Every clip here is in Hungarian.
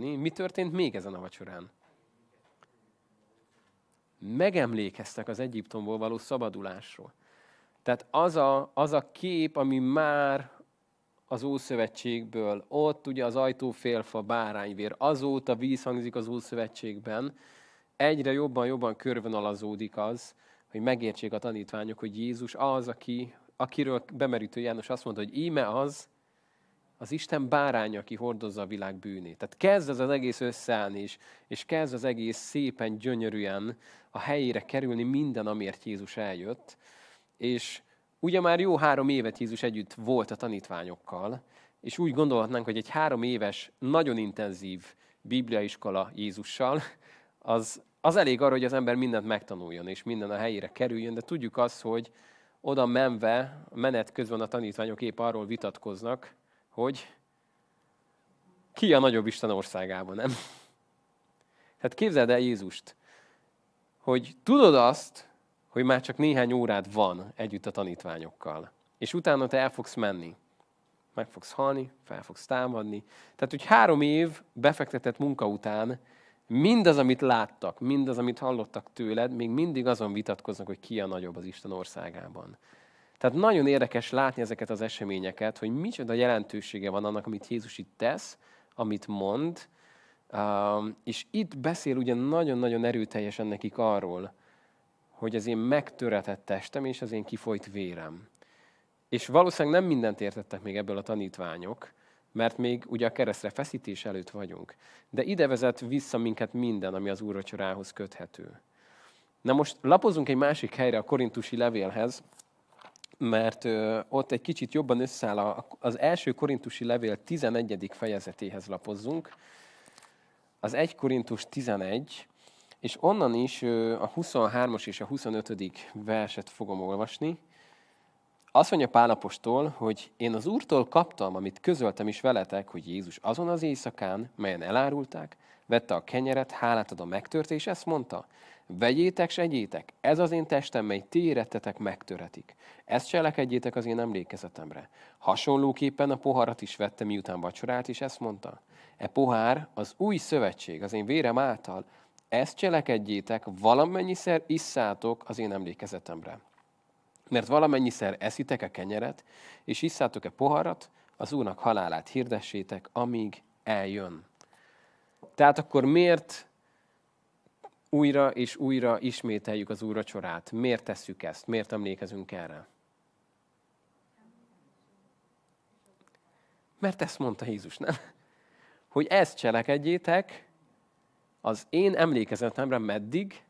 Mi történt még ezen a vacsorán? Megemlékeztek az Egyiptomból való szabadulásról. Tehát az a, az a kép, ami már az Ószövetségből, ott ugye az ajtófélfa bárányvér, azóta víz hangzik az Ószövetségben, egyre jobban-jobban körvonalazódik az, hogy megértsék a tanítványok, hogy Jézus az, aki, akiről bemerítő János azt mondta, hogy íme az, az Isten bárány, aki hordozza a világ bűnét. Tehát kezd az az egész összeállni, és, és kezd az egész szépen, gyönyörűen a helyére kerülni minden, amiért Jézus eljött. És ugye már jó három évet Jézus együtt volt a tanítványokkal, és úgy gondolhatnánk, hogy egy három éves, nagyon intenzív bibliaiskola Jézussal, az, az elég arra, hogy az ember mindent megtanuljon, és minden a helyére kerüljön, de tudjuk azt, hogy oda menve, menet közben a tanítványok épp arról vitatkoznak, hogy ki a nagyobb Isten országában, nem? Hát képzeld el Jézust, hogy tudod azt, hogy már csak néhány órád van együtt a tanítványokkal, és utána te el fogsz menni. Meg fogsz halni, fel fogsz támadni. Tehát, hogy három év befektetett munka után mindaz, amit láttak, mindaz, amit hallottak tőled, még mindig azon vitatkoznak, hogy ki a nagyobb az Isten országában. Tehát nagyon érdekes látni ezeket az eseményeket, hogy micsoda jelentősége van annak, amit Jézus itt tesz, amit mond, és itt beszél ugye nagyon-nagyon erőteljesen nekik arról, hogy az én megtöretett testem és az én kifolyt vérem. És valószínűleg nem mindent értettek még ebből a tanítványok, mert még ugye a keresztre feszítés előtt vagyunk. De ide vezet vissza minket minden, ami az úrvacsorához köthető. Na most lapozunk egy másik helyre a korintusi levélhez, mert ott egy kicsit jobban összeáll az első korintusi levél 11. fejezetéhez lapozzunk. Az 1 Korintus 11, és onnan is a 23-as és a 25. verset fogom olvasni. Azt mondja Pálapostól, hogy én az Úrtól kaptam, amit közöltem is veletek, hogy Jézus azon az éjszakán, melyen elárulták, vette a kenyeret, hálát a megtört, és ezt mondta, Vegyétek, s egyétek, ez az én testem, mely ti érettetek megtöretik. Ezt cselekedjétek az én emlékezetemre. Hasonlóképpen a poharat is vette, miután vacsorált, és ezt mondta. E pohár az új szövetség, az én vérem által, ezt cselekedjétek, valamennyiszer isszátok az én emlékezetemre. Mert valamennyiszer eszitek a kenyeret, és isszátok-e poharat, az Úrnak halálát hirdessétek, amíg eljön. Tehát akkor miért újra és újra ismételjük az úracsorát. Miért tesszük ezt? Miért emlékezünk erre? Mert ezt mondta Jézus, nem? Hogy ezt cselekedjétek az én emlékezetemre meddig,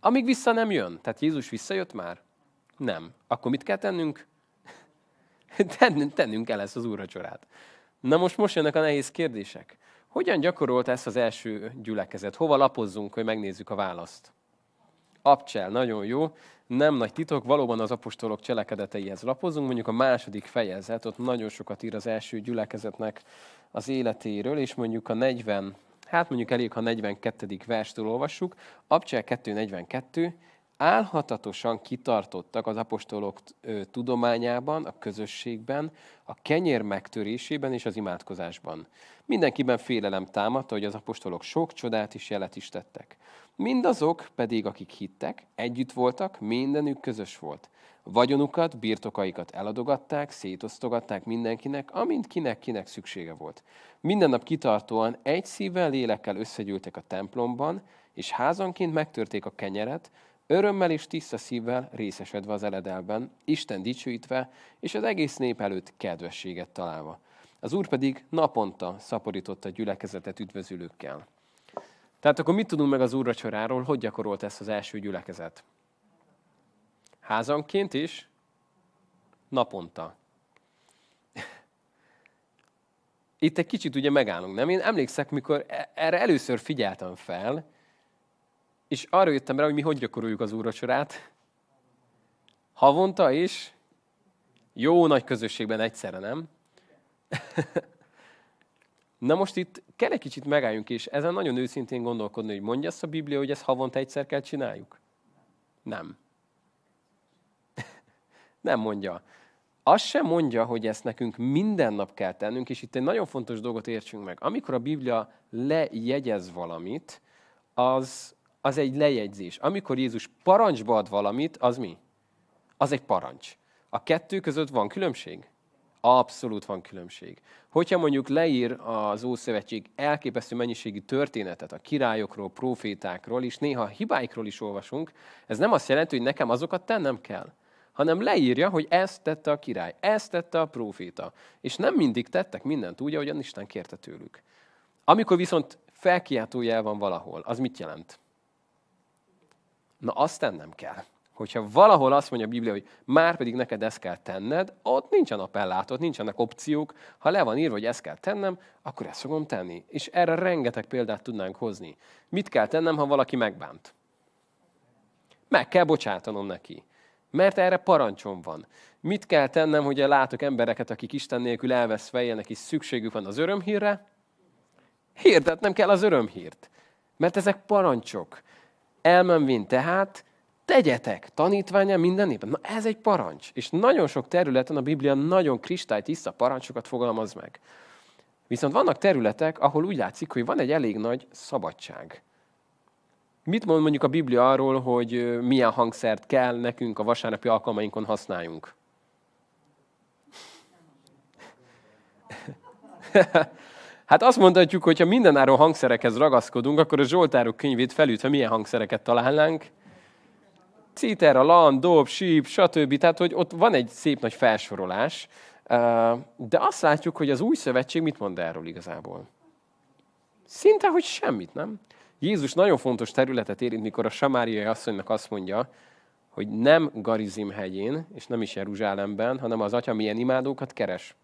amíg vissza nem jön. Tehát Jézus visszajött már? Nem. Akkor mit kell tennünk? tennünk kell ezt az úracsorát. Na most most jönnek a nehéz kérdések. Hogyan gyakorolt ezt az első gyülekezet? Hova lapozzunk, hogy megnézzük a választ? Abcsel, nagyon jó. Nem nagy titok, valóban az apostolok cselekedeteihez lapozunk, mondjuk a második fejezet, ott nagyon sokat ír az első gyülekezetnek az életéről, és mondjuk a 40, hát mondjuk elég, ha 42. verstől olvassuk, Abcsel 2.42, álhatatosan kitartottak az apostolok tudományában, a közösségben, a kenyér megtörésében és az imádkozásban. Mindenkiben félelem támadta, hogy az apostolok sok csodát is jelet is tettek. Mindazok pedig, akik hittek, együtt voltak, mindenük közös volt. Vagyonukat, birtokaikat eladogatták, szétosztogatták mindenkinek, amint kinek-kinek szüksége volt. Minden nap kitartóan egy szívvel, lélekkel összegyűltek a templomban, és házanként megtörték a kenyeret, Örömmel és tiszta szívvel részesedve az eledelben, Isten dicsőítve, és az egész nép előtt kedvességet találva. Az Úr pedig naponta szaporította a gyülekezetet üdvözülőkkel. Tehát akkor mit tudunk meg az úrvacsoráról, hogy gyakorolt ezt az első gyülekezet? Házanként is, naponta. Itt egy kicsit ugye megállunk, nem? Én emlékszek, mikor e- erre először figyeltem fel, és arra jöttem rá, hogy mi hogy gyakoroljuk az úrvacsorát. Havonta is, jó nagy közösségben egyszerre, nem? Na most itt kell egy kicsit megálljunk, és ezen nagyon őszintén gondolkodni, hogy mondja azt a Biblia, hogy ezt havonta egyszer kell csináljuk? Nem. Nem mondja. azt sem mondja, hogy ezt nekünk minden nap kell tennünk, és itt egy nagyon fontos dolgot értsünk meg. Amikor a Biblia lejegyez valamit, az, az egy lejegyzés. Amikor Jézus parancsba ad valamit, az mi? Az egy parancs. A kettő között van különbség? Abszolút van különbség. Hogyha mondjuk leír az Ószövetség elképesztő mennyiségű történetet a királyokról, profétákról, és néha hibáikról is olvasunk, ez nem azt jelenti, hogy nekem azokat tennem kell, hanem leírja, hogy ezt tette a király, ezt tette a proféta. És nem mindig tettek mindent úgy, ahogyan Isten kérte tőlük. Amikor viszont felkiáltó jel van valahol, az mit jelent? Na, azt tennem kell. Hogyha valahol azt mondja a Biblia, hogy már pedig neked ezt kell tenned, ott nincsen appellát, nincsenek opciók. Ha le van írva, hogy ezt kell tennem, akkor ezt fogom tenni. És erre rengeteg példát tudnánk hozni. Mit kell tennem, ha valaki megbánt? Meg kell bocsátanom neki. Mert erre parancsom van. Mit kell tennem, hogy látok embereket, akik Isten nélkül elveszve élnek, és szükségük van az örömhírre? Hirdetnem kell az örömhírt. Mert ezek parancsok. Elmenvén tehát, tegyetek tanítványa minden népben. Na ez egy parancs. És nagyon sok területen a Biblia nagyon kristálytiszta parancsokat fogalmaz meg. Viszont vannak területek, ahol úgy látszik, hogy van egy elég nagy szabadság. Mit mond mondjuk a Biblia arról, hogy milyen hangszert kell nekünk a vasárnapi alkalmainkon használjunk? Hát azt mondhatjuk, hogy ha mindenáron hangszerekhez ragaszkodunk, akkor a Zsoltárok könyvét felütve milyen hangszereket találnánk? Citer, a lan, dob, síp, stb. Tehát, hogy ott van egy szép nagy felsorolás, de azt látjuk, hogy az új szövetség mit mond erről igazából? Szinte, hogy semmit, nem? Jézus nagyon fontos területet érint, mikor a samáriai asszonynak azt mondja, hogy nem Garizim hegyén, és nem is Jeruzsálemben, hanem az atya milyen imádókat keres.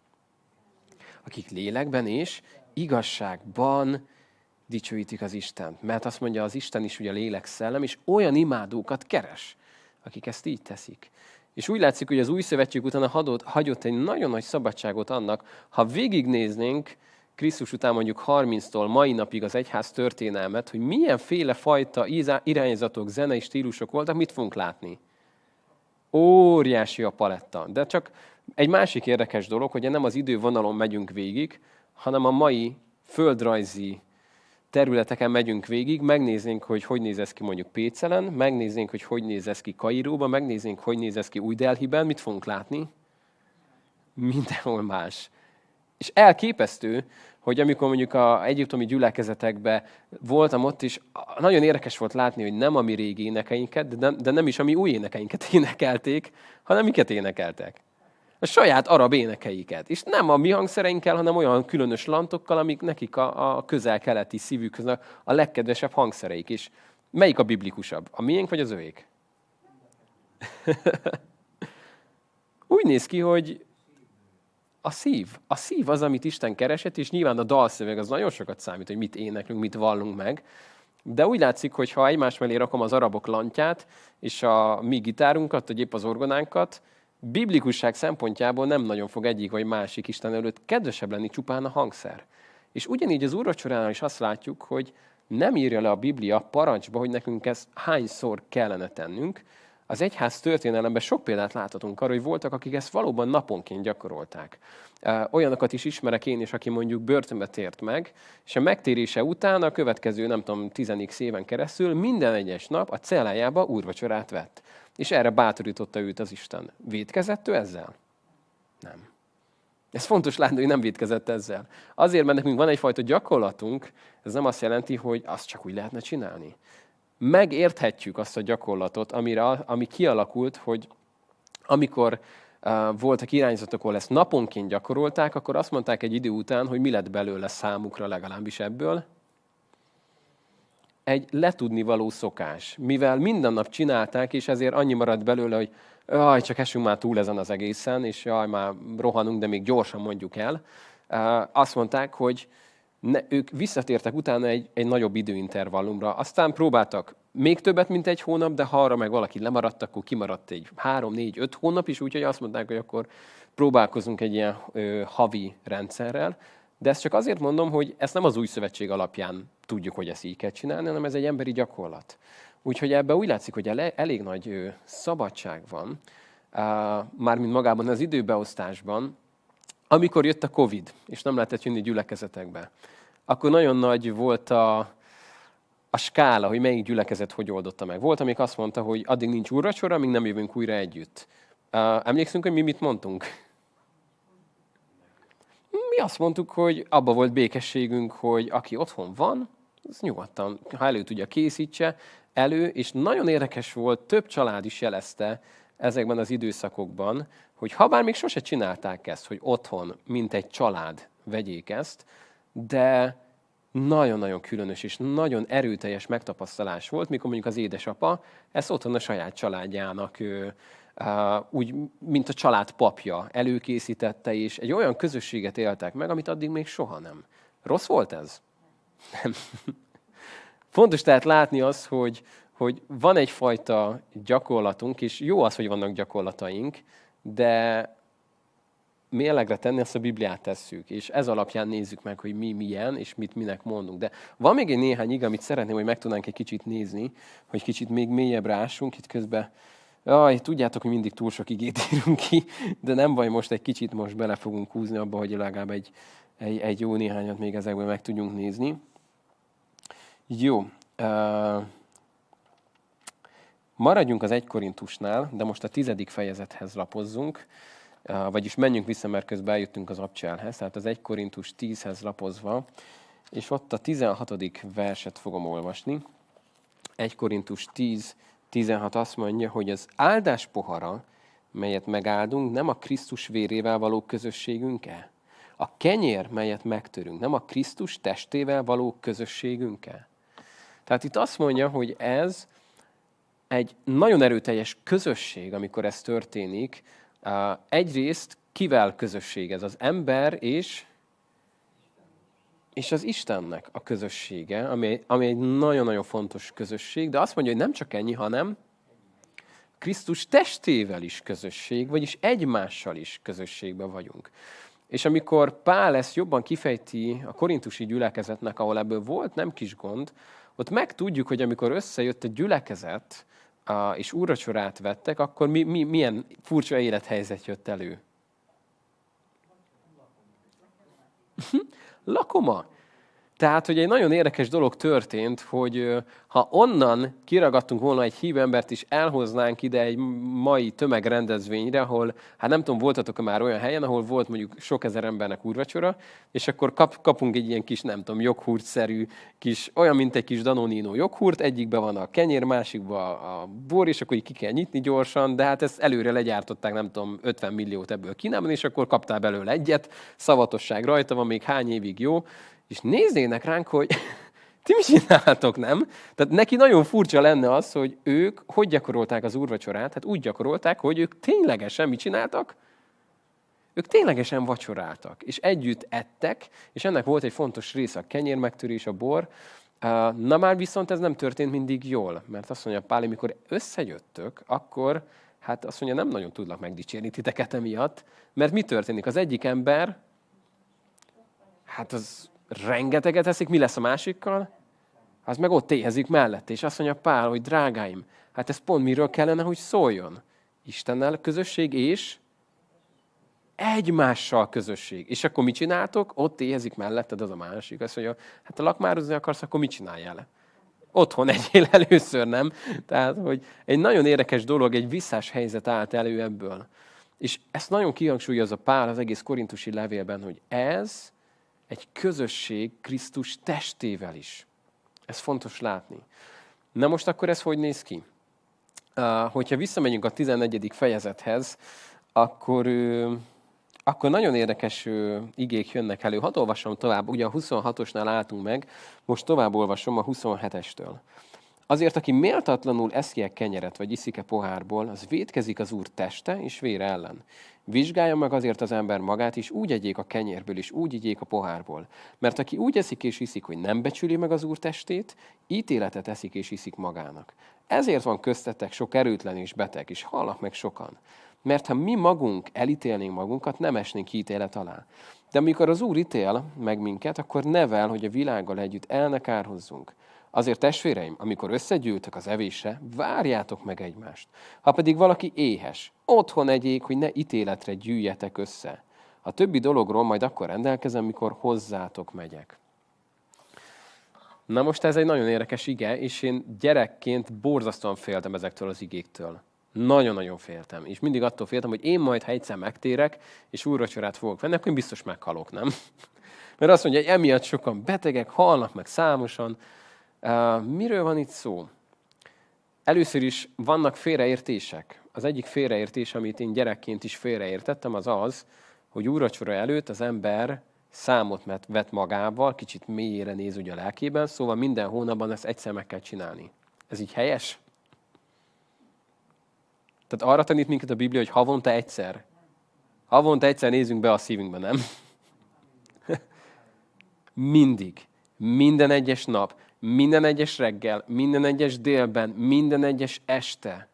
Akik lélekben és igazságban dicsőítik az Istent. Mert azt mondja, az Isten is ugye lélek szellem, és olyan imádókat keres, akik ezt így teszik. És úgy látszik, hogy az új szövetség után hagyott, hagyott egy nagyon nagy szabadságot annak, ha végignéznénk Krisztus után mondjuk 30-tól mai napig az egyház történelmet, hogy milyenféle fajta irányzatok, zenei stílusok voltak, mit fogunk látni? Óriási a paletta. De csak egy másik érdekes dolog, hogy nem az idővonalon megyünk végig, hanem a mai földrajzi területeken megyünk végig, megnéznénk, hogy hogy néz ez ki mondjuk Pécelen, megnéznénk, hogy hogy néz ez ki Kairóban, megnéznénk, hogy néz ez ki Új Delhiben, mit fogunk látni? Mindenhol más. És elképesztő, hogy amikor mondjuk a egyiptomi gyülekezetekben voltam ott is, nagyon érdekes volt látni, hogy nem a mi régi énekeinket, de nem, de nem is a mi új énekeinket énekelték, hanem miket énekeltek a saját arab énekeiket. És nem a mi hangszereinkkel, hanem olyan különös lantokkal, amik nekik a, a közel-keleti szívükhöz a, legkedvesebb hangszereik is. Melyik a biblikusabb? A miénk vagy az övék? Úgy néz ki, hogy a szív. A szív az, amit Isten keresett, és nyilván a dalszöveg az nagyon sokat számít, hogy mit éneklünk, mit vallunk meg. De úgy látszik, hogy ha egymás mellé rakom az arabok lantját, és a mi gitárunkat, vagy épp az orgonánkat, biblikusság szempontjából nem nagyon fog egyik vagy másik Isten előtt kedvesebb lenni csupán a hangszer. És ugyanígy az úrvacsoránál is azt látjuk, hogy nem írja le a Biblia parancsba, hogy nekünk ezt hányszor kellene tennünk. Az egyház történelemben sok példát láthatunk arra, hogy voltak, akik ezt valóban naponként gyakorolták. Olyanokat is ismerek én is, aki mondjuk börtönbe tért meg, és a megtérése után a következő, nem tudom, tizenik éven keresztül minden egyes nap a cellájába úrvacsorát vett. És erre bátorította őt az Isten. Védkezett ő ezzel? Nem. Ez fontos látni, hogy nem védkezett ezzel. Azért, mert nekünk van egyfajta gyakorlatunk, ez nem azt jelenti, hogy azt csak úgy lehetne csinálni. Megérthetjük azt a gyakorlatot, amire, ami kialakult, hogy amikor uh, voltak irányzatok, ahol ezt naponként gyakorolták, akkor azt mondták egy idő után, hogy mi lett belőle számukra legalábbis ebből, egy letudni való szokás, mivel minden nap csinálták, és ezért annyi maradt belőle, hogy jaj, csak esünk már túl ezen az egészen, és jaj, már rohanunk, de még gyorsan mondjuk el. Azt mondták, hogy ne, ők visszatértek utána egy, egy nagyobb időintervallumra. Aztán próbáltak még többet, mint egy hónap, de ha arra meg valaki lemaradt, akkor kimaradt egy három, négy, öt hónap is, úgyhogy azt mondták, hogy akkor próbálkozunk egy ilyen ö, havi rendszerrel. De ezt csak azért mondom, hogy ezt nem az új szövetség alapján tudjuk, hogy ezt így kell csinálni, hanem ez egy emberi gyakorlat. Úgyhogy ebben úgy látszik, hogy elég nagy szabadság van, mármint magában az időbeosztásban, amikor jött a Covid, és nem lehetett jönni gyülekezetekbe, akkor nagyon nagy volt a, a skála, hogy melyik gyülekezet hogy oldotta meg. Volt, amik azt mondta, hogy addig nincs úrvacsora, amíg nem jövünk újra együtt. Emlékszünk, hogy mi mit mondtunk? Mi azt mondtuk, hogy abba volt békességünk, hogy aki otthon van, az nyugodtan, ha elő tudja, készítse elő, és nagyon érdekes volt, több család is jelezte ezekben az időszakokban, hogy ha bár még sose csinálták ezt, hogy otthon, mint egy család vegyék ezt, de nagyon-nagyon különös és nagyon erőteljes megtapasztalás volt, mikor mondjuk az édesapa ezt otthon a saját családjának ő, úgy, mint a család papja előkészítette, és egy olyan közösséget éltek meg, amit addig még soha nem. Rossz volt ez? Nem. Fontos tehát látni az, hogy, hogy van egyfajta gyakorlatunk, és jó az, hogy vannak gyakorlataink, de mérlegre tenni, azt a Bibliát tesszük, és ez alapján nézzük meg, hogy mi milyen, és mit minek mondunk. De van még egy néhány ig, amit szeretném, hogy meg tudnánk egy kicsit nézni, hogy kicsit még mélyebb rásunk itt közben. Jaj, tudjátok, hogy mindig túl sok igét írunk ki, de nem baj, most egy kicsit most bele fogunk húzni abba, hogy legalább egy, egy, egy jó néhányat még ezekből meg tudjunk nézni. Jó. Uh, maradjunk az egy Korintusnál, de most a tizedik fejezethez lapozzunk, uh, vagyis menjünk vissza, mert közben eljöttünk az abcselhez, tehát az egy Korintus 10-hez lapozva, és ott a 16. verset fogom olvasni. 1 Korintus 10, 16 azt mondja, hogy az áldás pohara, melyet megáldunk, nem a Krisztus vérével való közösségünk-e? A kenyér, melyet megtörünk, nem a Krisztus testével való közösségünk-e? Tehát itt azt mondja, hogy ez egy nagyon erőteljes közösség, amikor ez történik. Egyrészt kivel közösség ez? Az ember és, és az Istennek a közössége, ami, ami egy nagyon-nagyon fontos közösség, de azt mondja, hogy nem csak ennyi, hanem Krisztus testével is közösség, vagyis egymással is közösségben vagyunk. És amikor Pál ezt jobban kifejti a korintusi gyülekezetnek, ahol ebből volt nem kis gond, ott megtudjuk, hogy amikor összejött a gyülekezet, és úracsorát vettek, akkor mi, mi, milyen furcsa élethelyzet jött elő. Lacomar Tehát, hogy egy nagyon érdekes dolog történt, hogy ha onnan kiragadtunk volna egy hívembert is, elhoznánk ide egy mai tömegrendezvényre, ahol, hát nem tudom, voltatok -e már olyan helyen, ahol volt mondjuk sok ezer embernek úrvacsora, és akkor kap, kapunk egy ilyen kis, nem tudom, joghurt-szerű kis, olyan, mint egy kis Danonino joghurt, egyikben van a kenyér, másikban a bor, és akkor így ki kell nyitni gyorsan, de hát ezt előre legyártották, nem tudom, 50 milliót ebből Kínában, és akkor kaptál belőle egyet, szavatosság rajta van, még hány évig jó, és néznének ránk, hogy ti mit csináltok, nem? Tehát neki nagyon furcsa lenne az, hogy ők hogy gyakorolták az úrvacsorát? Hát úgy gyakorolták, hogy ők ténylegesen mit csináltak? Ők ténylegesen vacsoráltak, és együtt ettek, és ennek volt egy fontos része, a kenyér megtörés, a bor. Na már viszont ez nem történt mindig jól, mert azt mondja Pál, amikor összejöttök, akkor hát azt mondja, nem nagyon tudlak megdicsérni titeket emiatt, mert mi történik? Az egyik ember, hát az rengeteget eszik, mi lesz a másikkal? Az meg ott éhezik mellett, és azt mondja Pál, hogy drágáim, hát ez pont miről kellene, hogy szóljon? Istennel közösség és egymással közösség. És akkor mit csináltok? Ott éhezik melletted az a másik. Azt mondja, hát ha lakmározni akarsz, akkor mit csináljál? Otthon egyél először, nem? Tehát, hogy egy nagyon érdekes dolog, egy visszás helyzet állt elő ebből. És ezt nagyon kihangsúlyozza Pál az egész korintusi levélben, hogy ez egy közösség Krisztus testével is. Ez fontos látni. Na most akkor ez hogy néz ki? Hogyha visszamegyünk a 14. fejezethez, akkor, akkor nagyon érdekes igék jönnek elő. Hadd olvasom tovább, ugye a 26-osnál álltunk meg, most tovább olvasom a 27-estől. Azért, aki méltatlanul eszi kenyeret, vagy iszik-e pohárból, az védkezik az Úr teste és vére ellen. Vizsgálja meg azért az ember magát, és úgy egyék a kenyérből, és úgy igyék a pohárból. Mert aki úgy eszik és iszik, hogy nem becsüli meg az Úr testét, ítéletet eszik és iszik magának. Ezért van köztetek sok erőtlen és beteg, és halnak meg sokan. Mert ha mi magunk elítélnénk magunkat, nem esnénk ítélet alá. De amikor az Úr ítél meg minket, akkor nevel, hogy a világgal együtt el ne kárhozzunk. Azért testvéreim, amikor összegyűltek az evésre, várjátok meg egymást. Ha pedig valaki éhes, otthon egyék, hogy ne ítéletre gyűjjetek össze. A többi dologról majd akkor rendelkezem, mikor hozzátok megyek. Na most ez egy nagyon érdekes ige, és én gyerekként borzasztóan féltem ezektől az igéktől. Nagyon-nagyon féltem. És mindig attól féltem, hogy én majd, ha egyszer megtérek, és úrvacsorát fogok venni, akkor én biztos meghalok, nem? Mert azt mondja, hogy emiatt sokan betegek, halnak meg számosan. Miről van itt szó? Először is vannak félreértések. Az egyik félreértés, amit én gyerekként is félreértettem, az az, hogy úracsora előtt az ember számot vett magával, kicsit mélyére néz ugye a lelkében, szóval minden hónapban ezt egyszer meg kell csinálni. Ez így helyes? Tehát arra tanít minket a Biblia, hogy havonta egyszer. Havonta egyszer nézzünk be a szívünkbe, nem? Mindig. Minden egyes nap, minden egyes reggel, minden egyes délben, minden egyes este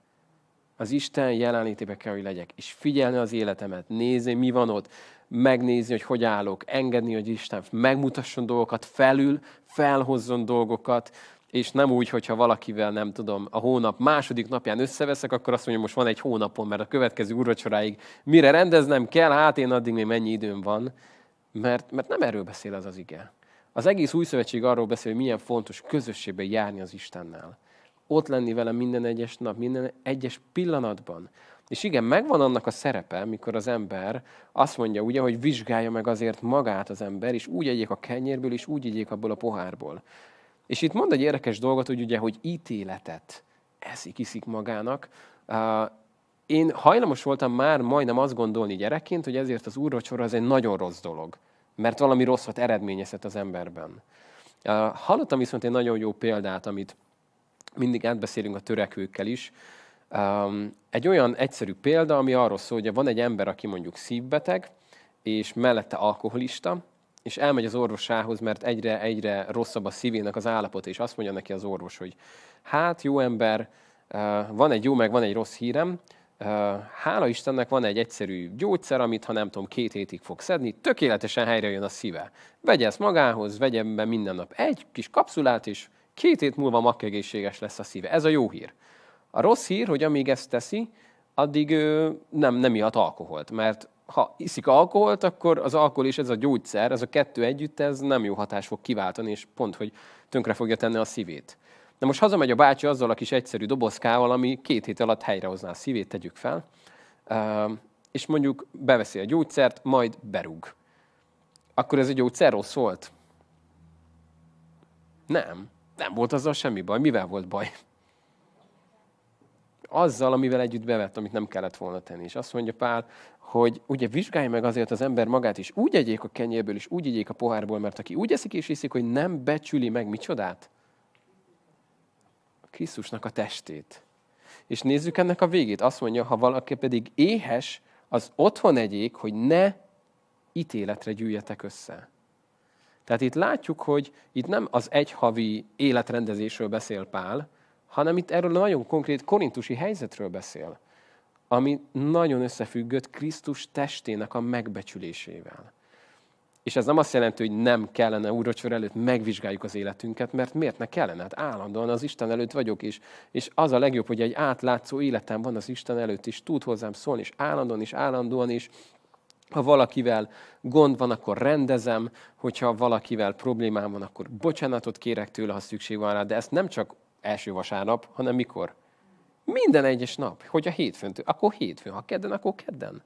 az Isten jelenlétébe kell, hogy legyek, és figyelni az életemet, nézni, mi van ott, megnézni, hogy hogy állok, engedni, hogy Isten megmutasson dolgokat, felül, felhozzon dolgokat, és nem úgy, hogyha valakivel, nem tudom, a hónap második napján összeveszek, akkor azt mondja, most van egy hónapon, mert a következő úrvacsoráig mire rendeznem kell, hát én addig még mennyi időm van, mert, mert nem erről beszél az az ige. Az egész új szövetség arról beszél, hogy milyen fontos közösségben járni az Istennel. Ott lenni vele minden egyes nap, minden egyes pillanatban. És igen, megvan annak a szerepe, mikor az ember azt mondja, ugye, hogy vizsgálja meg azért magát az ember, és úgy egyék a kenyérből, és úgy egyék abból a pohárból. És itt mond egy érdekes dolgot, hogy ugye, hogy ítéletet eszik, iszik magának. Én hajlamos voltam már majdnem azt gondolni gyerekként, hogy ezért az úrvacsora az egy nagyon rossz dolog, mert valami rosszat eredményezhet az emberben. Hallottam viszont egy nagyon jó példát, amit mindig átbeszélünk a törekvőkkel is. Egy olyan egyszerű példa, ami arról szól, hogy van egy ember, aki mondjuk szívbeteg, és mellette alkoholista, és elmegy az orvosához, mert egyre, egyre rosszabb a szívének az állapot, és azt mondja neki az orvos, hogy hát jó ember, van egy jó, meg van egy rossz hírem, hála Istennek van egy egyszerű gyógyszer, amit ha nem tudom, két hétig fog szedni, tökéletesen helyre jön a szíve. Vegye ezt magához, vegye be minden nap egy kis kapszulát, és két hét múlva makkegészséges lesz a szíve. Ez a jó hír. A rossz hír, hogy amíg ezt teszi, addig nem, nem ihat alkoholt, mert ha iszik alkoholt, akkor az alkohol és ez a gyógyszer, ez a kettő együtt, ez nem jó hatás fog kiváltani, és pont, hogy tönkre fogja tenni a szívét. Na most hazamegy a bácsi azzal a kis egyszerű dobozkával, ami két hét alatt helyrehozná a szívét, tegyük fel, és mondjuk beveszi a gyógyszert, majd berúg. Akkor ez a gyógyszer rossz volt? Nem. Nem volt azzal semmi baj. Mivel volt baj? Azzal, amivel együtt bevett, amit nem kellett volna tenni. És azt mondja Pál, hogy ugye vizsgálja meg azért az ember magát is, úgy egyék a kenyérből is, úgy egyék a pohárból, mert aki úgy eszik és iszik, hogy nem becsüli meg micsodát? Krisztusnak a testét. És nézzük ennek a végét. Azt mondja, ha valaki pedig éhes, az otthon egyék, hogy ne ítéletre gyűjjetek össze. Tehát itt látjuk, hogy itt nem az egyhavi életrendezésről beszél Pál, hanem itt erről a nagyon konkrét korintusi helyzetről beszél ami nagyon összefüggött Krisztus testének a megbecsülésével. És ez nem azt jelenti, hogy nem kellene úrvacsor előtt megvizsgáljuk az életünket, mert miért ne kellene? Hát állandóan az Isten előtt vagyok is. És az a legjobb, hogy egy átlátszó életem van az Isten előtt is, tud hozzám szólni, és állandóan is, állandóan is. Ha valakivel gond van, akkor rendezem, hogyha valakivel problémám van, akkor bocsánatot kérek tőle, ha szükség van rá, de ezt nem csak első vasárnap, hanem mikor? Minden egyes nap. Hogy a hétfőn, akkor hétfőn, ha kedden, akkor kedden.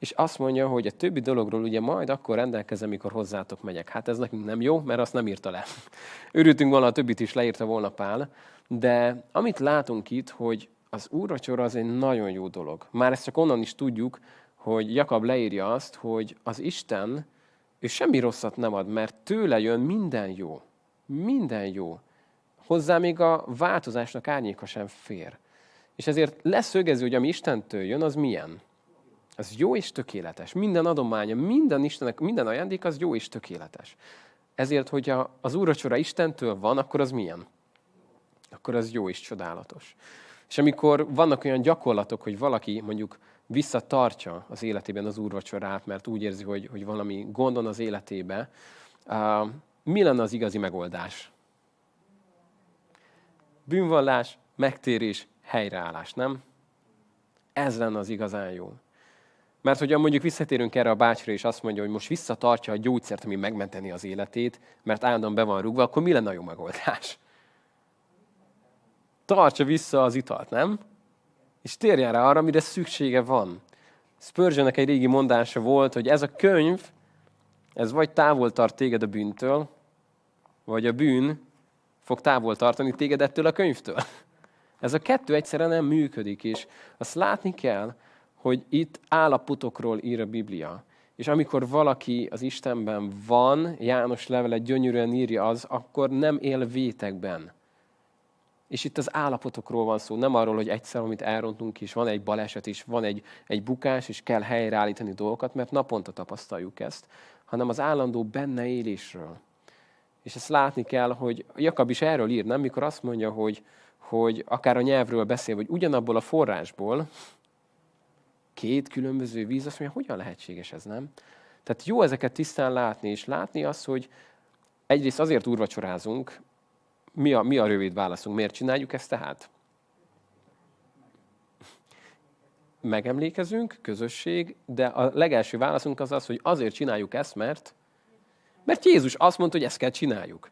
És azt mondja, hogy a többi dologról ugye majd akkor rendelkezem, mikor hozzátok megyek. Hát ez nekünk nem jó, mert azt nem írta le. Örültünk volna, a többit is leírta volna Pál. De amit látunk itt, hogy az úrvacsora az egy nagyon jó dolog. Már ezt csak onnan is tudjuk, hogy Jakab leírja azt, hogy az Isten, ő semmi rosszat nem ad, mert tőle jön minden jó. Minden jó. Hozzá még a változásnak árnyéka sem fér. És ezért leszögező, hogy ami Istentől jön, az milyen? Az jó és tökéletes. Minden adománya, minden Istennek, minden ajándék az jó és tökéletes. Ezért, hogyha az úracsora Istentől van, akkor az milyen? Akkor az jó és csodálatos. És amikor vannak olyan gyakorlatok, hogy valaki mondjuk visszatartja az életében az úrvacsorát, mert úgy érzi, hogy, hogy valami gondon az életébe, uh, mi lenne az igazi megoldás? Bűnvallás, megtérés, helyreállás, nem? Ez lenne az igazán jó. Mert hogyha mondjuk visszatérünk erre a bácsra, és azt mondja, hogy most visszatartja a gyógyszert, ami megmenteni az életét, mert állandóan be van rúgva, akkor mi lenne a jó megoldás? Tartsa vissza az italt, nem? És térjen rá arra, amire szüksége van. Spurgeonnek egy régi mondása volt, hogy ez a könyv, ez vagy távol tart téged a bűntől, vagy a bűn fog távol tartani téged ettől a könyvtől. Ez a kettő egyszerűen nem működik, és azt látni kell, hogy itt állapotokról ír a Biblia. És amikor valaki az Istenben van, János levele gyönyörűen írja az, akkor nem él vétekben. És itt az állapotokról van szó, nem arról, hogy egyszer, amit elrontunk is, van egy baleset is, van egy, egy bukás, és kell helyreállítani dolgokat, mert naponta tapasztaljuk ezt, hanem az állandó benne élésről. És ezt látni kell, hogy Jakab is erről ír, nem? Mikor azt mondja, hogy, hogy akár a nyelvről beszél, hogy ugyanabból a forrásból két különböző víz, azt mondja, hogyan lehetséges ez, nem? Tehát jó ezeket tisztán látni, és látni azt, hogy egyrészt azért úrvacsorázunk, mi a, mi a rövid válaszunk, miért csináljuk ezt tehát? Megemlékezünk, közösség, de a legelső válaszunk az az, hogy azért csináljuk ezt, mert mert Jézus azt mondta, hogy ezt kell csináljuk.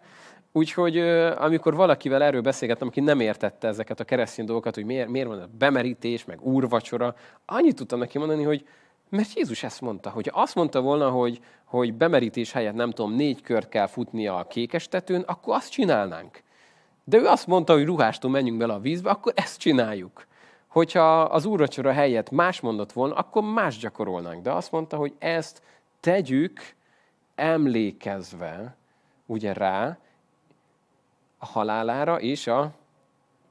Úgyhogy amikor valakivel erről beszélgettem, aki nem értette ezeket a keresztény dolgokat, hogy miért, miért van a bemerítés, meg úrvacsora, annyit tudtam neki mondani, hogy mert Jézus ezt mondta, hogy azt mondta volna, hogy, hogy bemerítés helyett nem tudom, négy kört kell futnia a kékes tetőn, akkor azt csinálnánk. De ő azt mondta, hogy ruhástól menjünk bele a vízbe, akkor ezt csináljuk. Hogyha az úrvacsora helyett más mondott volna, akkor más gyakorolnánk. De azt mondta, hogy ezt tegyük emlékezve ugye rá a halálára és a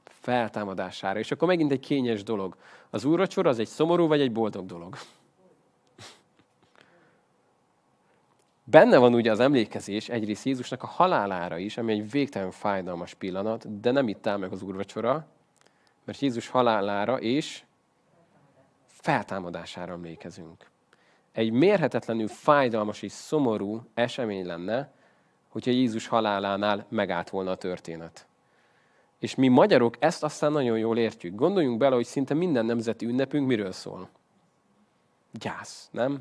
feltámadására. És akkor megint egy kényes dolog. Az úrvacsora az egy szomorú vagy egy boldog dolog? Benne van ugye az emlékezés egyrészt Jézusnak a halálára is, ami egy végtelen fájdalmas pillanat, de nem itt áll meg az úrvacsora, mert Jézus halálára és feltámadására emlékezünk egy mérhetetlenül fájdalmas és szomorú esemény lenne, hogyha Jézus halálánál megállt volna a történet. És mi magyarok ezt aztán nagyon jól értjük. Gondoljunk bele, hogy szinte minden nemzeti ünnepünk miről szól. Gyász, nem?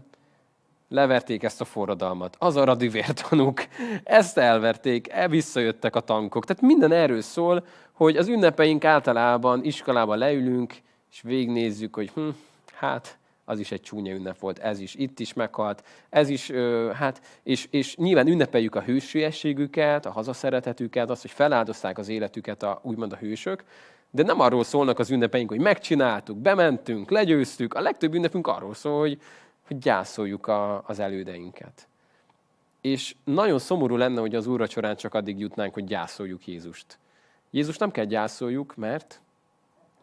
Leverték ezt a forradalmat. Az a radivértanúk, ezt elverték, e visszajöttek a tankok. Tehát minden erről szól, hogy az ünnepeink általában iskolában leülünk, és végignézzük, hogy hm, hát az is egy csúnya ünnep volt, ez is, itt is meghalt, ez is, hát, és, és nyilván ünnepeljük a hősiességüket, a hazaszeretetüket, azt, hogy feláldozták az életüket a, úgymond a hősök, de nem arról szólnak az ünnepeink, hogy megcsináltuk, bementünk, legyőztük, a legtöbb ünnepünk arról szól, hogy, hogy gyászoljuk a, az elődeinket. És nagyon szomorú lenne, hogy az úrvacsorán csak addig jutnánk, hogy gyászoljuk Jézust. Jézus nem kell gyászoljuk, mert,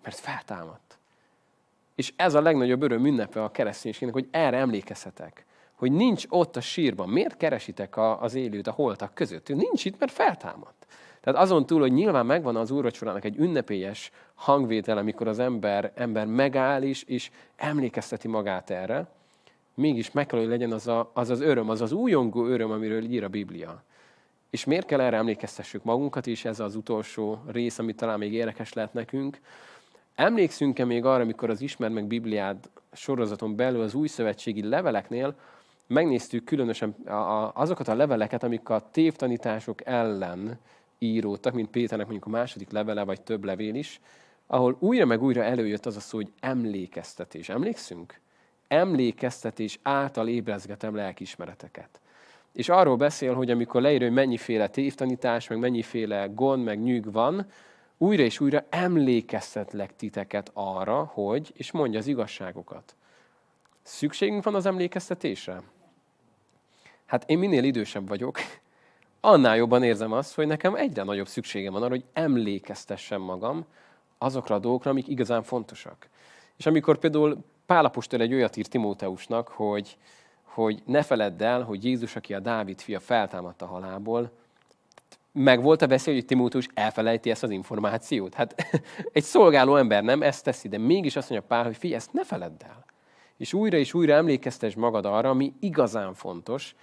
mert feltámadt. És ez a legnagyobb öröm ünnepe a kereszténységnek, hogy erre emlékezhetek. Hogy nincs ott a sírban. Miért keresitek a, az élőt a holtak között? Ő nincs itt, mert feltámadt. Tehát azon túl, hogy nyilván megvan az úrvacsorának egy ünnepélyes hangvétel, amikor az ember, ember megáll is, és emlékezteti magát erre, mégis meg kell, hogy legyen az, a, az az öröm, az az újongó öröm, amiről ír a Biblia. És miért kell erre emlékeztessük magunkat is, ez az utolsó rész, ami talán még érdekes lehet nekünk, Emlékszünk-e még arra, amikor az Ismer meg Bibliád sorozaton belül az új szövetségi leveleknél megnéztük különösen azokat a leveleket, amik a tévtanítások ellen íródtak, mint Péternek mondjuk a második levele, vagy több levél is, ahol újra meg újra előjött az a szó, hogy emlékeztetés. Emlékszünk? Emlékeztetés által ébrezgetem lelkismereteket. És arról beszél, hogy amikor leírja, hogy mennyiféle tévtanítás, meg mennyiféle gond, meg nyűg van, újra és újra emlékeztetlek titeket arra, hogy, és mondja az igazságokat. Szükségünk van az emlékeztetésre? Hát én minél idősebb vagyok, annál jobban érzem azt, hogy nekem egyre nagyobb szükségem van arra, hogy emlékeztessem magam azokra a dolgokra, amik igazán fontosak. És amikor például Pálapostól egy olyat ír Timóteusnak, hogy, hogy ne feledd el, hogy Jézus, aki a Dávid fia, feltámadt a halálból, meg volt a veszély, hogy Timóteus elfelejti ezt az információt. Hát egy szolgáló ember nem ezt teszi, de mégis azt mondja Pál, hogy figyelj, ezt ne feledd el. És újra és újra emlékeztes magad arra, ami igazán fontos,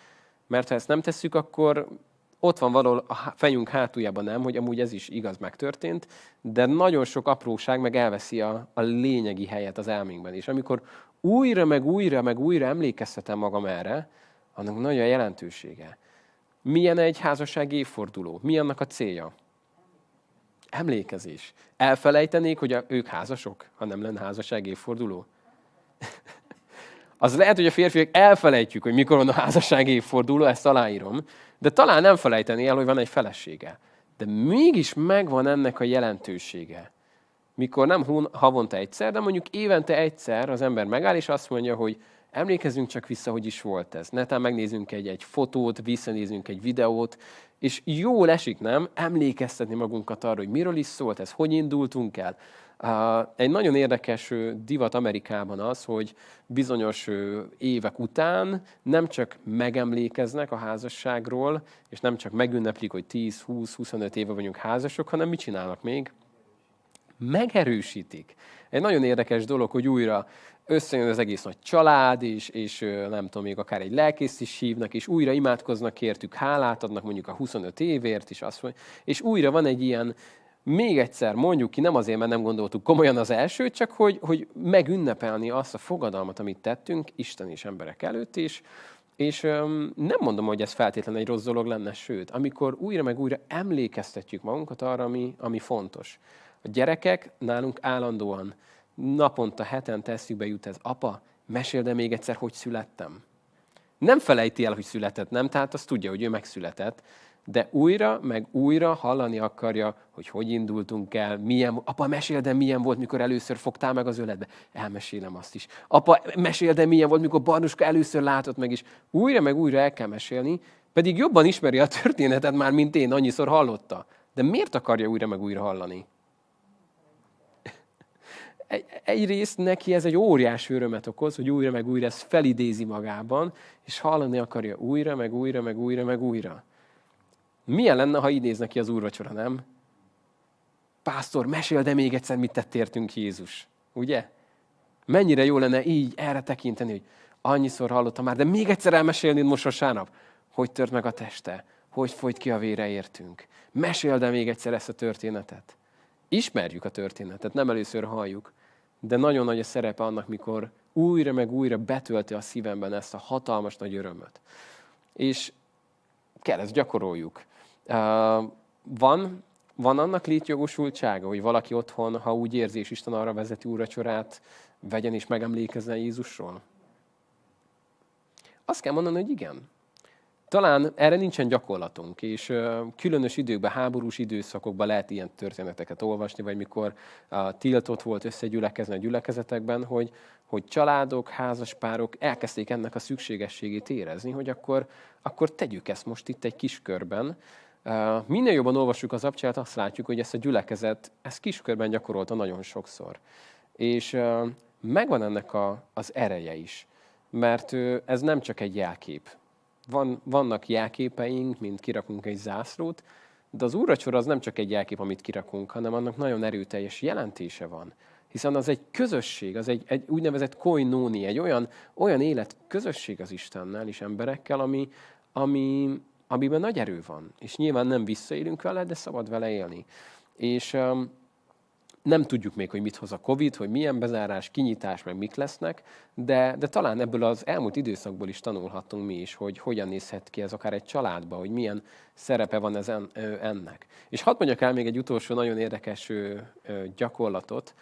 mert ha ezt nem tesszük, akkor, ott van valahol a fejünk hátuljában nem, hogy amúgy ez is igaz megtörtént, de nagyon sok apróság meg elveszi a, a lényegi helyet az elménkben. És amikor újra, meg újra, meg újra emlékeztetem magam erre, annak nagy a jelentősége. Milyen egy házasság évforduló? Mi annak a célja? Emlékezés. Elfelejtenék, hogy ők házasok, ha nem lenne házasság évforduló? Az lehet, hogy a férfiak elfelejtjük, hogy mikor van a házasság évforduló, ezt aláírom, de talán nem felejteni el, hogy van egy felesége. De mégis megvan ennek a jelentősége. Mikor nem havonta egyszer, de mondjuk évente egyszer az ember megáll, és azt mondja, hogy emlékezzünk csak vissza, hogy is volt ez. Netán megnézzünk egy, egy fotót, visszanézünk egy videót, és jó esik, nem? Emlékeztetni magunkat arra, hogy miről is szólt ez, hogy indultunk el. Egy nagyon érdekes divat Amerikában az, hogy bizonyos évek után nem csak megemlékeznek a házasságról, és nem csak megünneplik, hogy 10-20-25 éve vagyunk házasok, hanem mit csinálnak még? Megerősítik. Egy nagyon érdekes dolog, hogy újra összejön az egész nagy család, és, és nem tudom, még akár egy lelkészt is hívnak, és újra imádkoznak értük, hálát adnak mondjuk a 25 évért, és, azt mondja, és újra van egy ilyen még egyszer mondjuk ki, nem azért, mert nem gondoltuk komolyan az elsőt, csak hogy, hogy megünnepelni azt a fogadalmat, amit tettünk, Isten és emberek előtt is, és öm, nem mondom, hogy ez feltétlenül egy rossz dolog lenne, sőt, amikor újra meg újra emlékeztetjük magunkat arra, ami, ami fontos. A gyerekek nálunk állandóan, naponta, hetente eszükbe jut ez, apa, mesél de még egyszer, hogy születtem. Nem felejti el, hogy született, nem? Tehát azt tudja, hogy ő megszületett, de újra, meg újra hallani akarja, hogy hogy indultunk el, milyen, apa, mesél, de milyen volt, mikor először fogtál meg az öletbe. Elmesélem azt is. Apa, mesél, de milyen volt, mikor Barnuska először látott meg is. Újra, meg újra el kell mesélni, pedig jobban ismeri a történetet már, mint én, annyiszor hallotta. De miért akarja újra, meg újra hallani? Egyrészt neki ez egy óriási örömet okoz, hogy újra meg újra ezt felidézi magában, és hallani akarja újra, meg újra, meg újra, meg újra. Milyen lenne, ha néznek ki az úrvacsora, nem? Pásztor, mesél, de még egyszer mit tett értünk Jézus. Ugye? Mennyire jó lenne így erre tekinteni, hogy annyiszor hallottam már, de még egyszer elmesélni most vasárnap, hogy tört meg a teste, hogy folyt ki a vére értünk. Mesél, de még egyszer ezt a történetet. Ismerjük a történetet, nem először halljuk, de nagyon nagy a szerepe annak, mikor újra meg újra betölti a szívemben ezt a hatalmas nagy örömöt. És kell ezt gyakoroljuk. Van, van annak létjogosultsága, hogy valaki otthon, ha úgy érzi, és Isten arra vezeti úracsorát, vegyen és megemlékezzen Jézusról? Azt kell mondani, hogy igen. Talán erre nincsen gyakorlatunk, és különös időkben, háborús időszakokban lehet ilyen történeteket olvasni, vagy mikor tiltott volt összegyülekezni a gyülekezetekben, hogy, hogy családok, házaspárok elkezdték ennek a szükségességét érezni, hogy akkor, akkor tegyük ezt most itt egy kis körben. Minél jobban olvassuk az abcsát, azt látjuk, hogy ezt a gyülekezet, ezt kiskörben gyakorolta nagyon sokszor. És megvan ennek a, az ereje is, mert ez nem csak egy jelkép, van, vannak jelképeink, mint kirakunk egy zászlót, de az úracsora az nem csak egy jelkép, amit kirakunk, hanem annak nagyon erőteljes jelentése van. Hiszen az egy közösség, az egy, egy úgynevezett koinóni, egy olyan, olyan élet közösség az Istennel és emberekkel, ami, ami, amiben nagy erő van. És nyilván nem visszaélünk vele, de szabad vele élni. És um, nem tudjuk még, hogy mit hoz a Covid, hogy milyen bezárás, kinyitás, meg mik lesznek, de, de talán ebből az elmúlt időszakból is tanulhattunk mi is, hogy hogyan nézhet ki ez akár egy családba, hogy milyen szerepe van ezen, ennek. És hadd mondjak el még egy utolsó nagyon érdekes gyakorlatot.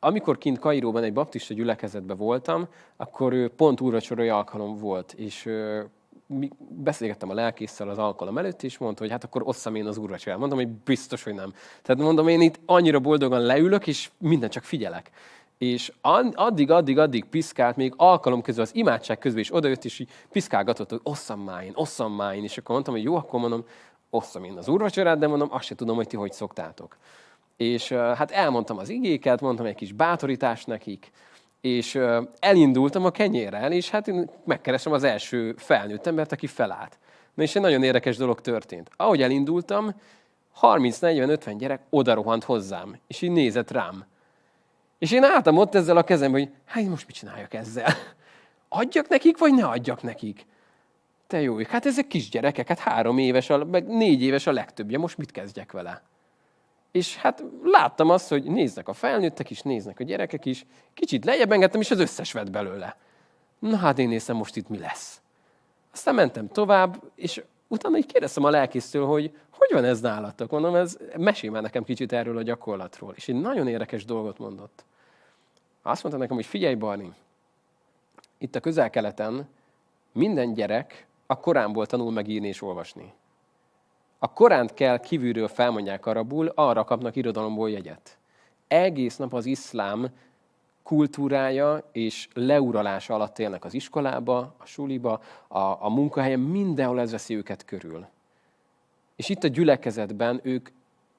Amikor kint Kairóban egy baptista gyülekezetben voltam, akkor pont úrvacsorai alkalom volt, és beszélgettem a lelkészsel az alkalom előtt, és mondta, hogy hát akkor osszam én az úrvacsorát. Mondom, hogy biztos, hogy nem. Tehát mondom, én itt annyira boldogan leülök, és minden csak figyelek. És addig, addig, addig piszkált, még alkalom közül, az imádság közben is odajött, és így piszkálgatott, hogy osszam már én, osszam már én. És akkor mondtam, hogy jó, akkor mondom, osszam én az úrvacsorát, de mondom, azt se tudom, hogy ti hogy szoktátok. És hát elmondtam az igéket, mondtam egy kis bátorítást nekik, és elindultam a kenyérrel, és hát én megkeresem az első felnőtt embert, aki felállt. Na és egy nagyon érdekes dolog történt. Ahogy elindultam, 30-40-50 gyerek odarohant hozzám, és így nézett rám. És én álltam ott ezzel a kezem, hogy hát most mit csináljak ezzel? Adjak nekik, vagy ne adjak nekik? Te jó, hát ezek kisgyerekek, hát három éves, meg négy éves a legtöbbje, most mit kezdjek vele? És hát láttam azt, hogy néznek a felnőttek is, néznek a gyerekek is, kicsit lejjebb engedtem, és az összes vett belőle. Na hát én nézem, most itt mi lesz. Aztán mentem tovább, és utána így kérdeztem a lelkésztől, hogy hogy van ez nálatok? Mondom, ez mesélj már nekem kicsit erről a gyakorlatról. És egy nagyon érdekes dolgot mondott. Azt mondta nekem, hogy figyelj, Barni, itt a közel-keleten minden gyerek a Koránból tanul megírni és olvasni. A Koránt kell kívülről felmondják arabul, arra kapnak irodalomból jegyet. Egész nap az iszlám kultúrája és leuralása alatt élnek az iskolába, a suliba, a, a munkahelyen, mindenhol ez veszi őket körül. És itt a gyülekezetben ők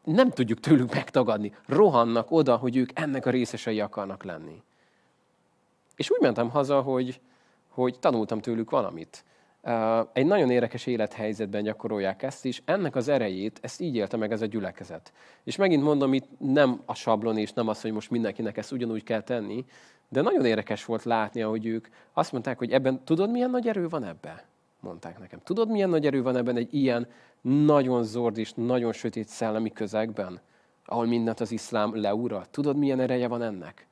nem tudjuk tőlük megtagadni. Rohannak oda, hogy ők ennek a részesei akarnak lenni. És úgy mentem haza, hogy, hogy tanultam tőlük valamit. Egy nagyon érdekes élethelyzetben gyakorolják ezt, és ennek az erejét, ezt így élte meg ez a gyülekezet. És megint mondom, itt nem a sablon, és nem az, hogy most mindenkinek ezt ugyanúgy kell tenni, de nagyon érdekes volt látni, hogy ők azt mondták, hogy ebben, tudod, milyen nagy erő van ebben? Mondták nekem. Tudod, milyen nagy erő van ebben egy ilyen nagyon zord és nagyon sötét szellemi közegben, ahol mindent az iszlám leura? Tudod, milyen ereje van ennek?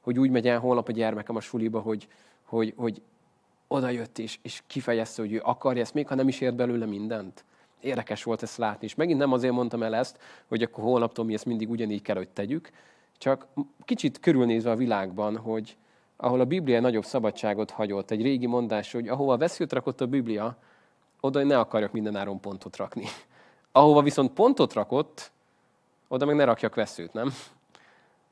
Hogy úgy megy el holnap a gyermekem a suliba, hogy, hogy, hogy oda jött és, és kifejezte, hogy ő akarja ezt, még ha nem is ért belőle mindent. Érdekes volt ezt látni, és megint nem azért mondtam el ezt, hogy akkor holnaptól mi ezt mindig ugyanígy kell, hogy tegyük, csak kicsit körülnézve a világban, hogy ahol a Biblia nagyobb szabadságot hagyott, egy régi mondás, hogy ahova veszőt rakott a Biblia, oda ne akarjak mindenáron pontot rakni. Ahova viszont pontot rakott, oda meg ne rakjak veszőt, nem?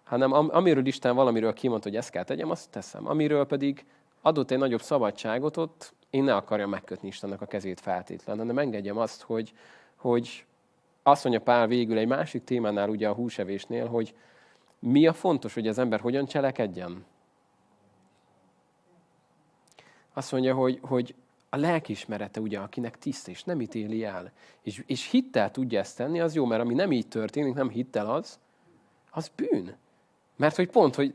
Hanem amiről Isten valamiről kimondta, hogy ezt kell tegyem, azt teszem. Amiről pedig adott egy nagyobb szabadságot ott, én ne akarjam megkötni Istennek a kezét feltétlenül, hanem engedjem azt, hogy, hogy azt mondja Pál végül egy másik témánál, ugye a húsevésnél, hogy mi a fontos, hogy az ember hogyan cselekedjen? Azt mondja, hogy, hogy a lelkismerete ugye, akinek tiszta, és nem ítéli el, és, és hittel tudja ezt tenni, az jó, mert ami nem így történik, nem hittel az, az bűn. Mert hogy pont, hogy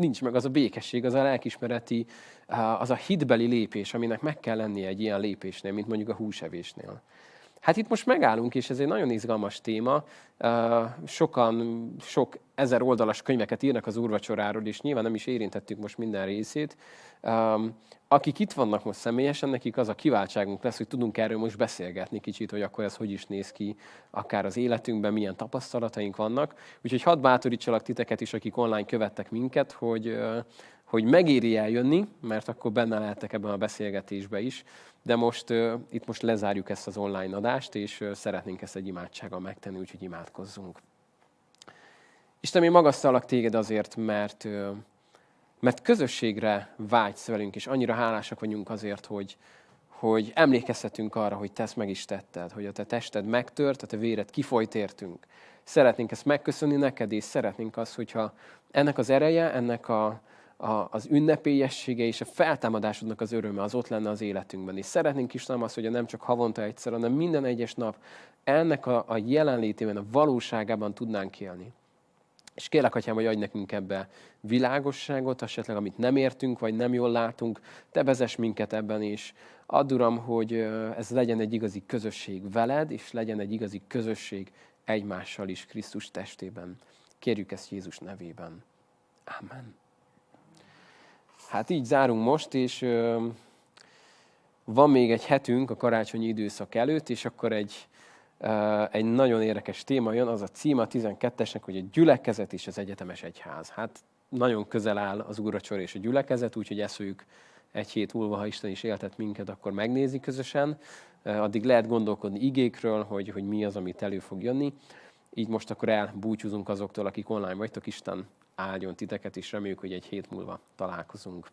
nincs meg az a békesség, az a lelkismereti, az a hitbeli lépés, aminek meg kell lennie egy ilyen lépésnél, mint mondjuk a húsevésnél. Hát itt most megállunk, és ez egy nagyon izgalmas téma. Sokan, sok ezer oldalas könyveket írnak az úrvacsoráról, és nyilván nem is érintettük most minden részét. Akik itt vannak most személyesen, nekik az a kiváltságunk lesz, hogy tudunk erről most beszélgetni kicsit, hogy akkor ez hogy is néz ki, akár az életünkben, milyen tapasztalataink vannak. Úgyhogy hadd bátorítsalak titeket is, akik online követtek minket, hogy, hogy megéri eljönni, mert akkor benne lehetek ebben a beszélgetésben is, de most itt most lezárjuk ezt az online adást, és szeretnénk ezt egy imádsággal megtenni, úgyhogy imádkozzunk. Isten, én magasztalak téged azért, mert, mert közösségre vágysz velünk, és annyira hálásak vagyunk azért, hogy, hogy emlékezhetünk arra, hogy te ezt meg is tetted, hogy a te tested megtört, a te véred kifolyt értünk. Szeretnénk ezt megköszönni neked, és szeretnénk azt, hogyha ennek az ereje, ennek a, a, az ünnepélyessége és a feltámadásodnak az öröme az ott lenne az életünkben. És szeretnénk is nem azt, hogy nem csak havonta egyszer, hanem minden egyes nap ennek a, a jelenlétében, a valóságában tudnánk élni. És kérlek, Atyám, hogy adj nekünk ebbe világosságot, esetleg amit nem értünk, vagy nem jól látunk, te vezess minket ebben is. Add, Uram, hogy ez legyen egy igazi közösség veled, és legyen egy igazi közösség egymással is Krisztus testében. Kérjük ezt Jézus nevében. Amen. Hát így zárunk most, és van még egy hetünk a karácsonyi időszak előtt, és akkor egy, egy nagyon érdekes téma jön, az a címa 12-esnek, hogy a gyülekezet és az egyetemes egyház. Hát nagyon közel áll az úracsor és a gyülekezet, úgyhogy ezt fogjuk egy hét múlva, ha Isten is éltet minket, akkor megnézni közösen. Addig lehet gondolkodni igékről, hogy, hogy mi az, amit elő fog jönni. Így most akkor elbúcsúzunk azoktól, akik online vagytok. Isten áldjon titeket, és reméljük, hogy egy hét múlva találkozunk.